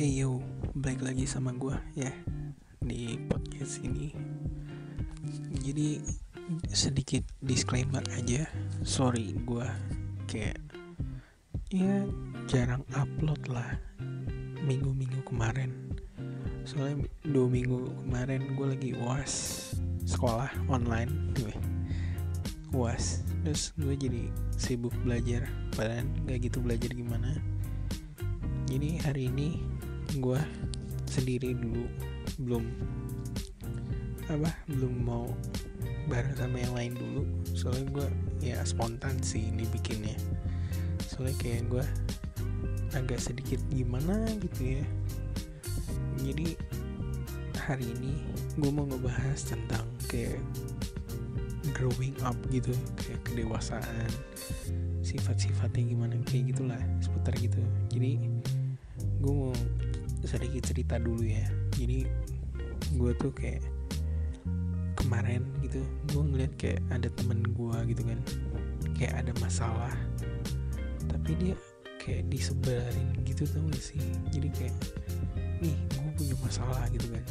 Eh yo, balik lagi sama gue ya di podcast ini. Jadi sedikit disclaimer aja. Sorry gue kayak ya jarang upload lah minggu-minggu kemarin. Soalnya dua minggu kemarin gue lagi uas sekolah online gue uas terus gue jadi sibuk belajar padahal gak gitu belajar gimana jadi hari ini gue sendiri dulu belum apa belum mau bareng sama yang lain dulu. Soalnya gue ya spontan sih ini bikinnya. Soalnya kayak gue agak sedikit gimana gitu ya. Jadi hari ini gue mau ngebahas tentang kayak growing up gitu kayak kedewasaan sifat-sifatnya gimana kayak gitulah seputar gitu. Jadi gue mau sedikit cerita dulu ya. Jadi gue tuh kayak kemarin gitu gue ngeliat kayak ada temen gue gitu kan. Kayak ada masalah tapi dia kayak disebarin gitu tau gak sih? Jadi kayak nih gue punya masalah gitu kan.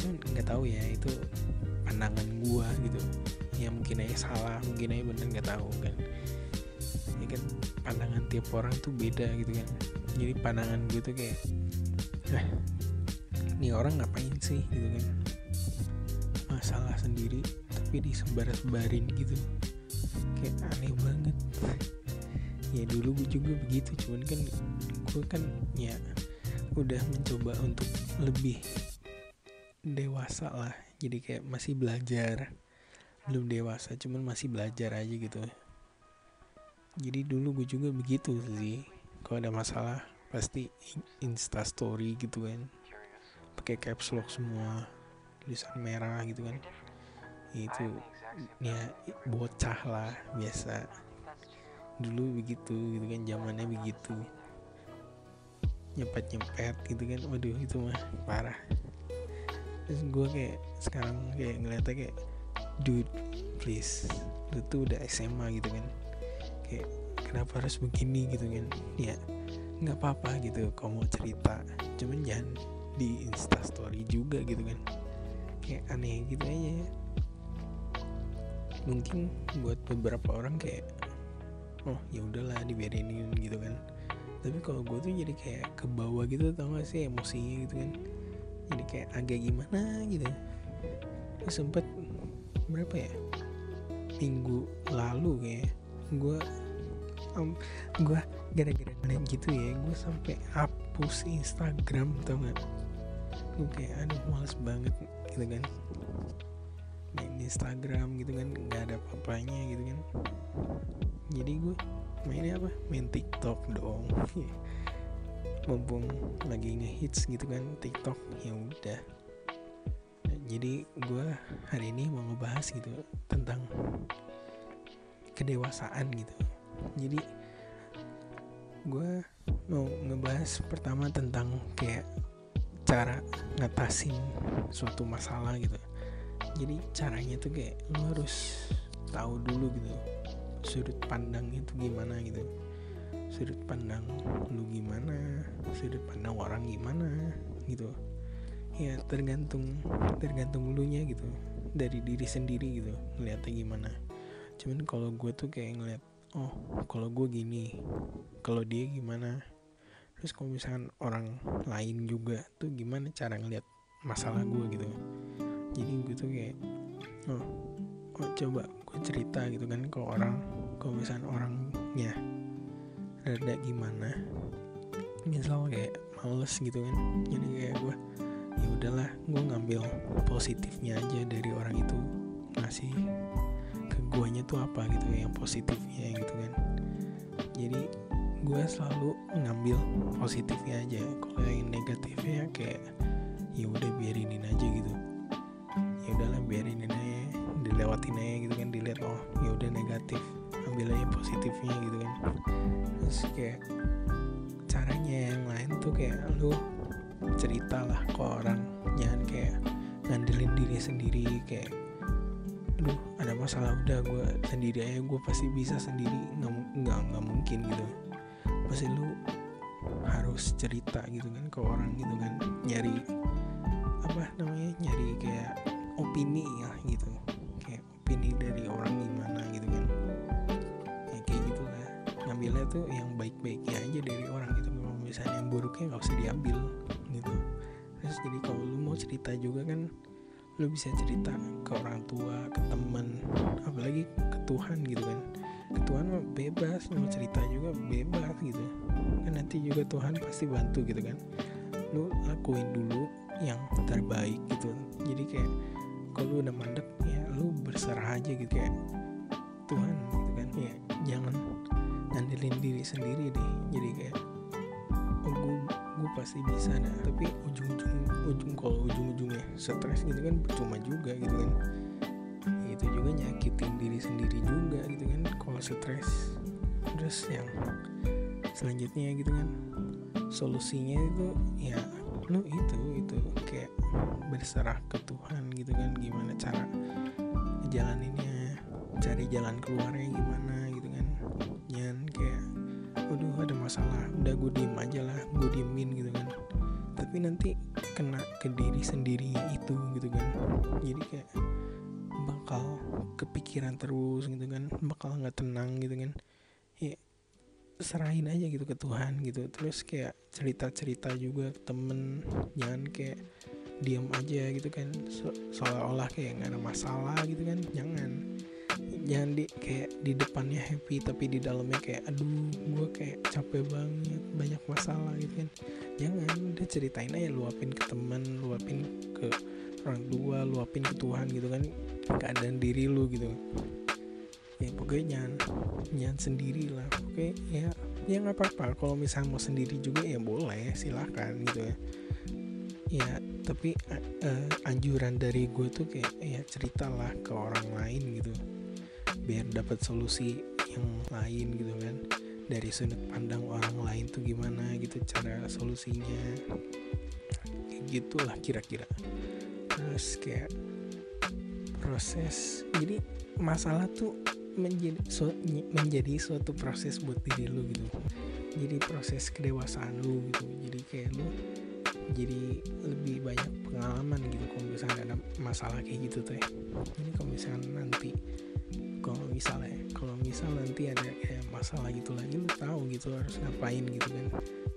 Cuman nggak tahu ya itu pandangan gue gitu. Ya mungkin aja salah mungkin aja bener nggak tahu kan. Ya kan pandangan tiap orang tuh beda gitu kan. Jadi pandangan gue tuh kayak eh ini orang ngapain sih gitu kan? Masalah sendiri tapi disebar-sebarin gitu. Kayak aneh banget. Ya dulu gue juga begitu cuman kan gue kan ya udah mencoba untuk lebih dewasa lah. Jadi kayak masih belajar. Belum dewasa cuman masih belajar aja gitu. Jadi dulu gue juga begitu sih kalau ada masalah pasti insta story gitu kan. Pakai caps lock semua tulisan merah gitu kan. Itu ya bocah lah biasa. Dulu begitu gitu kan zamannya begitu. Nyepet nyepet gitu kan waduh itu mah parah. Terus gue kayak sekarang kayak ngeliatnya kayak dude please lu tuh udah SMA gitu kan. Kayak kenapa harus begini gitu kan? Ya nggak apa-apa gitu kalau mau cerita. Cuman jangan di instastory juga gitu kan. Kayak aneh gitu aja. Mungkin buat beberapa orang kayak oh ya udahlah dibiarin gitu kan. Tapi kalau gue tuh jadi kayak ke bawah gitu tau gak sih emosinya gitu kan. Jadi kayak agak gimana gitu. Terus sempet berapa ya? Minggu lalu kayak gue um, gue gara-gara ngeliat gitu ya gue sampai hapus Instagram tau gak gue kayak aduh males banget gitu kan. Main Instagram gitu kan nggak ada apa-apanya gitu kan. Jadi gue mainnya apa? Main TikTok dong. Mumpung lagi ngehits gitu kan TikTok ya udah. Jadi gue hari ini mau ngebahas gitu tentang kedewasaan gitu. Jadi gue mau ngebahas pertama tentang kayak cara ngatasin suatu masalah gitu. Jadi caranya tuh kayak lo harus tahu dulu gitu sudut pandang itu gimana gitu. Sudut pandang lu gimana sudut pandang orang gimana gitu. Ya tergantung tergantung lu nya gitu dari diri sendiri gitu ngeliatnya gimana. Cuman kalau gue tuh kayak ngeliat oh kalau gue gini kalau dia gimana? Terus kalau misalkan orang lain juga tuh gimana cara ngeliat masalah gue gitu? Jadi gue tuh kayak oh oh coba gue cerita gitu kan ke orang kalau misalkan orangnya rada gimana misal kayak males gitu kan? Jadi kayak gue ya udahlah gue ngambil positifnya aja dari orang itu ngasih guanya tuh apa gitu yang positifnya gitu kan. Jadi gue selalu ngambil positifnya aja kalau yang negatifnya kayak ya udah biarinin aja gitu. Ya udahlah biarinin aja dilewatin aja gitu kan dilihat oh ya udah negatif ambil aja positifnya gitu kan. Terus kayak caranya yang lain tuh kayak lu cerita lah ke orang jangan kayak ngandelin diri sendiri kayak masalah udah gue sendiri aja gue pasti bisa sendiri. Nggak nggak nggak mungkin gitu. Pasti lu harus cerita gitu kan ke orang gitu kan. Nyari apa namanya nyari kayak opini ya gitu. Kayak opini dari orang gimana gitu kan. Ya kayak gitu lah. Ngambilnya tuh yang baik-baiknya aja dari orang gitu. Kalau misalnya yang buruknya nggak usah diambil gitu. Terus jadi kalau lu mau cerita juga kan lu bisa cerita ke orang tua ke teman apalagi ke Tuhan gitu kan. Ke Tuhan mah bebas mau cerita juga bebas gitu. Kan nanti juga Tuhan pasti bantu gitu kan. Lu lakuin dulu yang terbaik gitu. Jadi kayak kalau udah mandek ya lu berserah aja gitu kayak Tuhan gitu kan. Ya jangan ngandelin diri sendiri deh. Jadi kayak oh gue pasti bisa dah tapi ujung-ujung ujung kalau ujung-ujungnya stres gitu kan percuma juga gitu kan. Itu juga nyakitin diri sendiri juga gitu kan kalau stres terus yang selanjutnya gitu kan solusinya itu ya lu itu itu kayak berserah ke Tuhan gitu kan gimana cara jalaninnya cari jalan keluarnya gimana gitu kan. Jangan kayak waduh ada masalah udah gue diem aja lah gue diemin gitu kan tapi nanti kena ke diri sendirinya itu gitu kan. Jadi kayak bakal kepikiran terus gitu kan bakal nggak tenang gitu kan. Ya serahin aja gitu ke Tuhan gitu. Terus kayak cerita-cerita juga ke temen jangan kayak diam aja gitu kan. Seolah-olah kayak nggak ada masalah gitu kan. Jangan jangan di kayak di depannya happy tapi di dalamnya kayak aduh gue kayak capek banget banyak masalah gitu kan. Jangan udah ceritain aja luapin ke teman luapin ke orang tua luapin ke Tuhan gitu kan keadaan diri lu gitu. Ya pokoknya jangan jangan sendiri lah oke? Ya ya nggak apa-apa kalau misalnya mau sendiri juga ya boleh silahkan gitu ya. Ya tapi uh, anjuran dari gue tuh kayak ya ceritalah ke orang lain gitu biar dapat solusi yang lain gitu kan. Dari sudut pandang orang lain tuh gimana gitu cara solusinya. Kayak gitulah kira-kira. Terus kayak proses jadi masalah tuh menjadi su, menjadi suatu proses buat diri lu gitu. Jadi proses kedewasaan lu gitu. Jadi kayak lu jadi lebih banyak pengalaman gitu kalau misalnya ada masalah kayak gitu tuh ya. Jadi kalau misalnya nanti kalau misalnya kalau misal nanti ada kayak masalah gitu lagi lu tahu gitu harus ngapain gitu kan.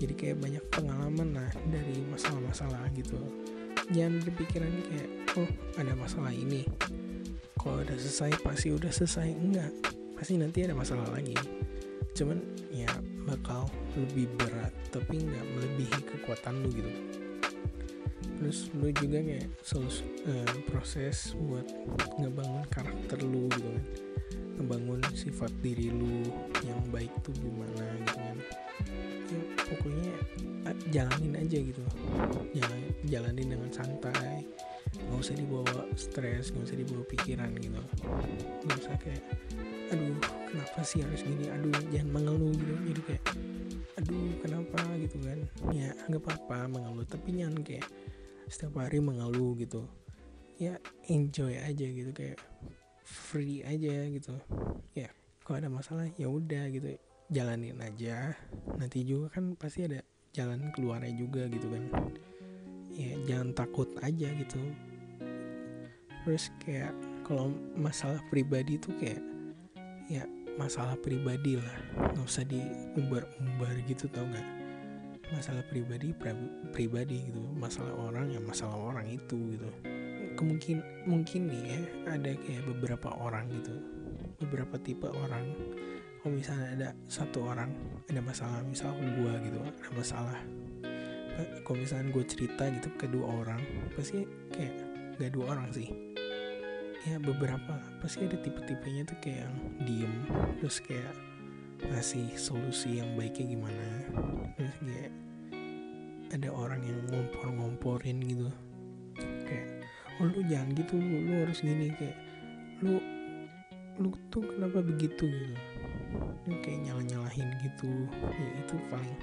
Jadi kayak banyak pengalaman lah dari masalah-masalah gitu. Jangan berpikiran kayak oh ada masalah ini. Kalau udah selesai pasti udah selesai. Enggak pasti nanti ada masalah lagi. Cuman ya bakal lebih berat tapi nggak melebihi kekuatan lu gitu terus lu juga kayak solus, uh, proses buat ngebangun karakter lu gitu kan. Ngebangun sifat diri lu yang baik tuh gimana gitu kan. Ya, pokoknya jalanin aja gitu. Jalan jalanin dengan santai. Nggak usah dibawa stres nggak usah dibawa pikiran gitu. Nggak usah kayak aduh kenapa sih harus gini? Aduh jangan mengeluh gitu. Jadi kayak aduh kenapa? gitu kan. Ya nggak apa-apa mengeluh tapi jangan kayak setiap hari mengeluh gitu. Ya enjoy aja gitu kayak free aja gitu. Ya kalau ada masalah ya udah gitu jalanin aja. Nanti juga kan pasti ada jalan keluarnya juga gitu kan. Ya jangan takut aja gitu. Terus kayak kalau masalah pribadi tuh kayak ya masalah pribadi lah. Nggak usah diumbar-umbar gitu tau nggak masalah pribadi pribadi gitu masalah orang ya masalah orang itu gitu. Kemungkin mungkin nih ya ada kayak beberapa orang gitu beberapa tipe orang. Kalau misalnya ada satu orang ada masalah misal gue gitu ada masalah kalau misalnya gue cerita gitu ke dua orang pasti kayak gak dua orang sih. Ya beberapa pasti ada tipe-tipenya tuh kayak yang diem terus kayak ngasih solusi yang baiknya gimana. Terus kayak ada orang yang ngompor-ngomporin gitu. Kayak oh lu jangan gitu lu, lu harus gini. Kayak lu lu tuh kenapa begitu? Gitu. Lu kayak nyalah-nyalahin gitu. Ya itu paling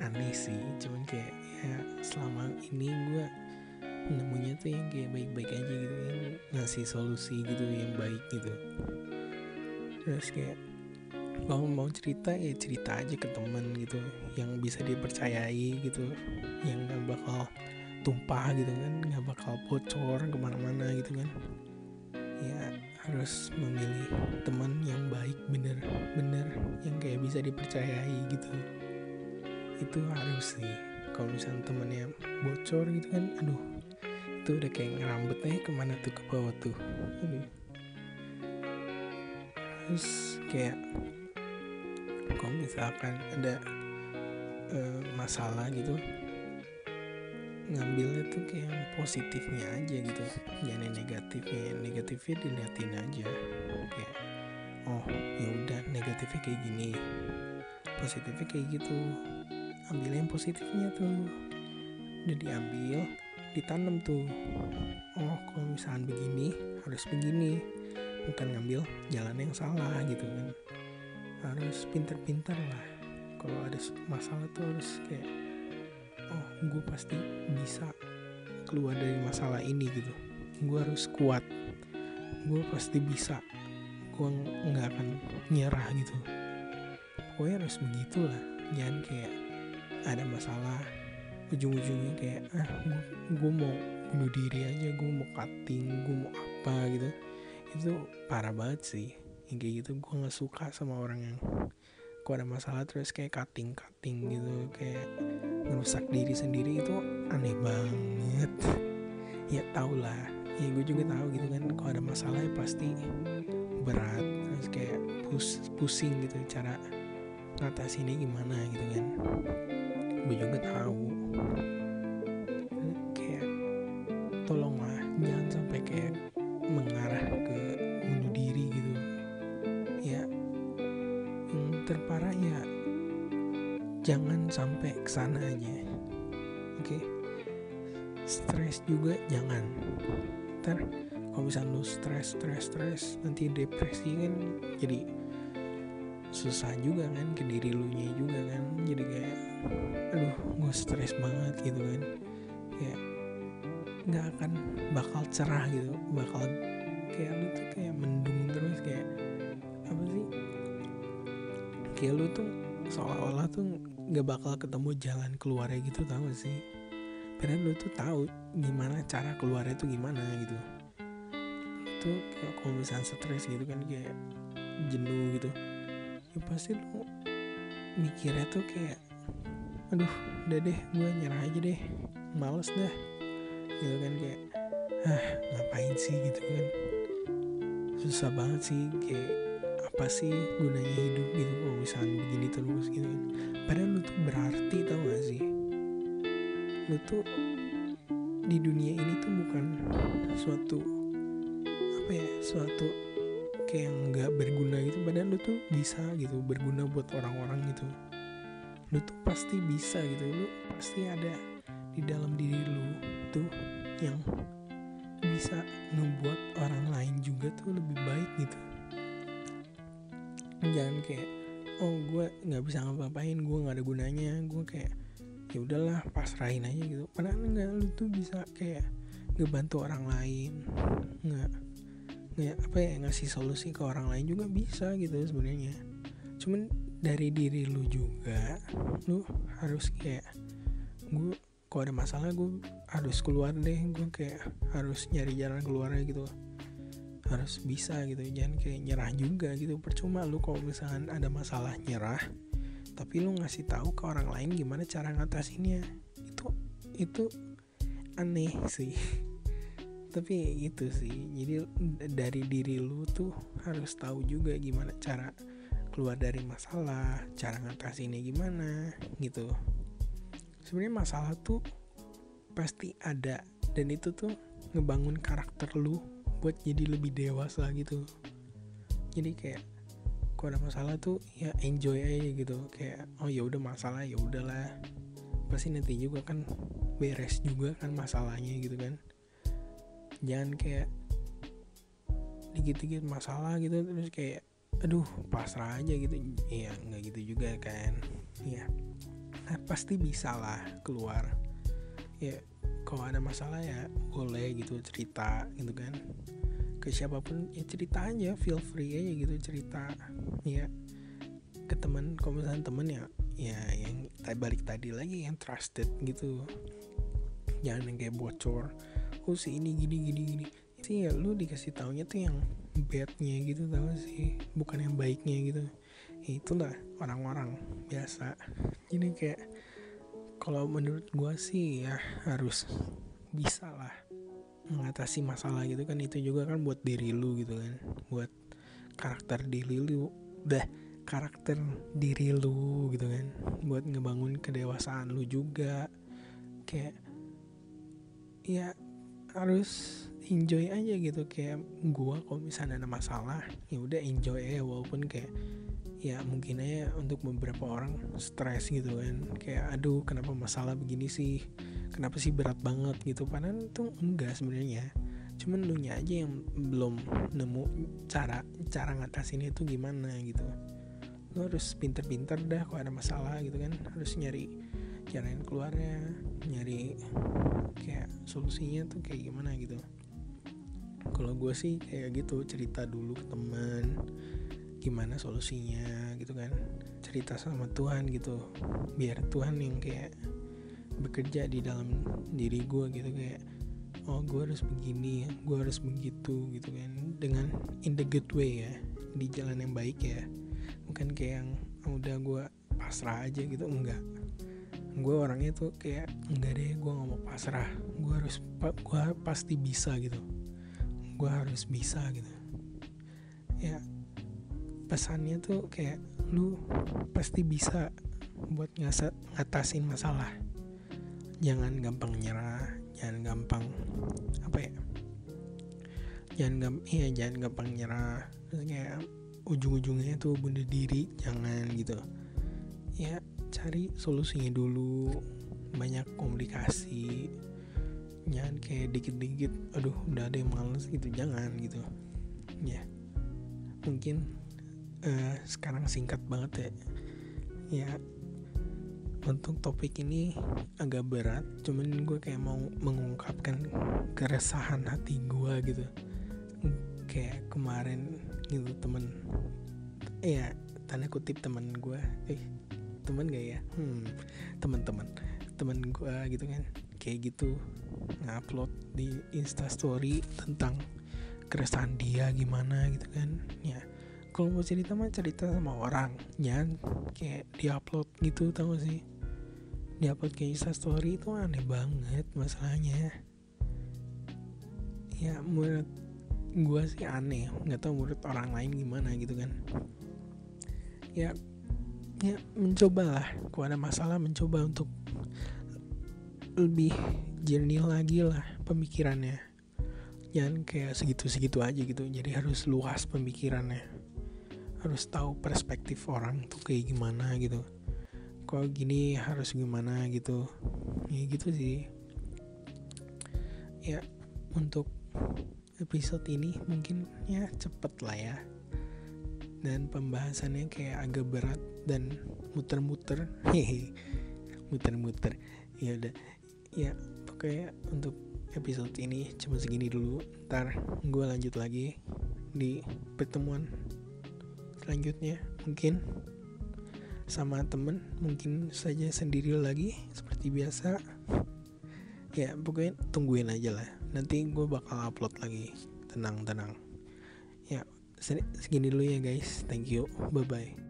aneh sih. Cuman kayak ya selama ini gue nemunya tuh yang kayak baik-baik aja gitu. Yang ngasih solusi gitu yang baik gitu. Terus kayak kalau mau cerita ya cerita aja ke temen gitu yang bisa dipercayai gitu yang gak bakal tumpah gitu kan nggak bakal bocor ke mana-mana gitu kan. Ya harus memilih teman yang baik bener-bener yang kayak bisa dipercayai gitu. Itu harus sih kalau misalnya temennya bocor gitu kan aduh itu udah kayak ngerambet aja ke mana tuh ke bawah tuh. Aduh. Terus kayak kalau misalkan ada uh, masalah gitu ngambilnya tuh kayak yang positifnya aja gitu. Jangan yang negatifnya yang negatifnya diliatin aja. Kayak oh ya udah negatifnya kayak gini positifnya kayak gitu. Ambil yang positifnya tuh. Udah diambil ditanam tuh. Oh kalau misalnya begini harus begini. Bukan ngambil jalan yang salah gitu kan harus pinter-pinter lah. Kalau ada masalah tuh harus kayak oh gue pasti bisa keluar dari masalah ini gitu. Gue harus kuat. Gue pasti bisa. Gue nggak akan nyerah gitu. Pokoknya harus begitulah. Jangan kayak ada masalah. Ujung-ujungnya kayak ah gue mau bunuh diri aja. Gue mau cutting. Gue mau apa gitu. Itu parah banget sih yang kayak gitu gue nggak suka sama orang yang kok ada masalah terus kayak cutting cutting gitu kayak merusak diri sendiri itu aneh banget. Ya tau lah ya gue juga tahu gitu kan kalau ada masalah ya pasti berat terus kayak pus pusing gitu cara ngatasinnya gimana gitu kan. Gue juga tahu kayak tolonglah jangan sampai jangan sampai ke sana aja oke. Okay? stres juga jangan. Ntar kalau misalnya lu stres stres stres nanti depresi kan jadi susah juga kan ke diri lu nya juga kan. Jadi kayak aduh gue stres banget gitu kan. Kayak nggak akan bakal cerah gitu. Bakal kayak lu tuh kayak mendung terus kayak apa sih? Kayak lu tuh seolah-olah tuh nggak bakal ketemu jalan keluarnya gitu tau gak sih? Padahal lu tuh tahu gimana cara keluarnya tuh gimana gitu. Itu kayak kalau misalnya stres gitu kan kayak jenuh gitu ya pasti lu mikirnya tuh kayak aduh udah deh gue nyerah aja deh males dah gitu kan kayak ah ngapain sih? gitu kan. Susah banget sih kayak apa sih gunanya hidup? gitu kalau misalnya begini terus gitu kan padahal lu tuh berarti tau gak sih? Lu tuh di dunia ini tuh bukan suatu apa ya suatu kayak yang nggak berguna gitu. Padahal lu tuh bisa gitu berguna buat orang-orang gitu. Lu tuh pasti bisa gitu. Lu pasti ada di dalam diri lu tuh yang bisa membuat orang lain juga tuh lebih baik gitu. Jangan kayak oh gue nggak bisa ngapa-ngapain gue nggak ada gunanya. Gue kayak ya udahlah pasrahin aja gitu. Padahal enggak lu tuh bisa kayak ngebantu orang lain. Nggak nggak apa ya ngasih solusi ke orang lain juga bisa gitu sebenarnya. Cuman dari diri lu juga lu harus kayak gue kalau ada masalah gue harus keluar deh. Gue kayak harus nyari jalan keluarnya gitu harus bisa gitu. Jangan kayak nyerah juga gitu. Percuma lu kalau misalkan ada masalah nyerah tapi lu ngasih tahu ke orang lain gimana cara ngatasinnya. Itu itu aneh sih. Tapi itu sih. Jadi dari diri lu tuh harus tahu juga gimana cara keluar dari masalah cara ngatasinnya gimana gitu. Sebenarnya masalah tuh pasti ada dan itu tuh ngebangun karakter lu buat jadi lebih dewasa gitu. Jadi kayak kalau ada masalah tuh ya enjoy aja gitu. Kayak oh ya udah masalah ya udahlah. Pasti nanti juga kan beres juga kan masalahnya gitu kan. Jangan kayak dikit-dikit masalah gitu terus kayak aduh pasrah aja gitu. Ya nggak gitu juga kan. Ya nah, pasti bisa lah keluar. Ya kalau ada masalah ya boleh gitu cerita gitu kan. Ke siapa pun ya cerita aja feel free aja gitu cerita. Ya ke teman kalau misalnya temen ya ya yang balik tadi lagi yang trusted gitu. Jangan yang kayak bocor. Oh si ini gini gini gini. Sih ya lu dikasih taunya tuh yang badnya gitu tau sih? Bukan yang baiknya gitu. Ya, itulah orang-orang biasa. Jadi kayak kalau menurut gua sih ya harus bisa lah mengatasi masalah gitu kan. Itu juga kan buat diri lu gitu kan. Buat karakter diri lu. Udah karakter diri lu gitu kan. Buat ngebangun kedewasaan lu juga. Kayak ya harus enjoy aja gitu. Kayak gua kalau misalnya ada masalah ya udah enjoy aja walaupun kayak ya mungkin aja untuk beberapa orang stres gitu kan. Kayak aduh kenapa masalah begini sih? Kenapa sih berat banget? Gitu. Padahal itu enggak sebenarnya. Cuman lu aja yang belum nemu cara cara ngatasin itu gimana gitu. Lu harus pinter-pinter dah kalau ada masalah gitu kan. Harus nyari jalan keluarnya nyari kayak solusinya tuh kayak gimana gitu. Kalau gue sih kayak gitu cerita dulu ke teman gimana solusinya gitu kan. Cerita sama Tuhan gitu. Biar Tuhan yang kayak bekerja di dalam diri gue gitu kayak oh gue harus begini ya gue harus begitu gitu kan. Dengan in the good way ya di jalan yang baik ya. Bukan kayak yang udah gue pasrah aja gitu. Enggak. Gue orangnya tuh kayak enggak deh gue nggak mau pasrah. Gue harus gue pasti bisa gitu. Gue harus bisa gitu. Ya pesannya tuh kayak lu pasti bisa buat ngatasin masalah. Jangan gampang nyerah jangan gampang apa ya jangan gampang iya jangan gampang nyerah. Terus kayak ujung-ujungnya tuh bunuh diri jangan gitu. Ya cari solusinya dulu. Banyak komunikasi. Jangan kayak dikit-dikit aduh udah ada yang males gitu. Jangan gitu. Ya mungkin uh, sekarang singkat banget ya. Ya untuk topik ini agak berat cuman gue kayak mau mengungkapkan keresahan hati gue gitu. Kayak kemarin gitu temen ya tanda kutip temen gue eh temen gak ya? Hmm teman-teman temen gue gitu kan. Kayak gitu ngupload di instastory tentang keresahan dia gimana gitu kan. Ya kalau mau cerita mah cerita sama orang jangan kayak diupload gitu tau gak sih? Diupload ke instastory itu aneh banget masalahnya. Ya menurut gue sih aneh. Nggak tahu menurut orang lain gimana gitu kan. Ya ya mencobalah. Kalau ada masalah mencoba untuk lebih jernih lagi lah pemikirannya. Jangan kayak segitu-segitu aja gitu. Jadi harus luas pemikirannya harus tahu perspektif orang tuh kayak gimana gitu. Kalau gini harus gimana gitu. Ya gitu sih. Ya untuk episode ini mungkin ya cepet lah ya. Dan pembahasannya kayak agak berat dan muter-muter. Hehe muter-muter. Ya udah. Ya pokoknya untuk episode ini cuma segini dulu. Ntar gue lanjut lagi di pertemuan selanjutnya mungkin sama temen mungkin saja sendiri lagi seperti biasa. Ya pokoknya tungguin aja lah. Nanti gue bakal upload lagi. Tenang tenang. Ya segini dulu ya guys. Thank you. Bye bye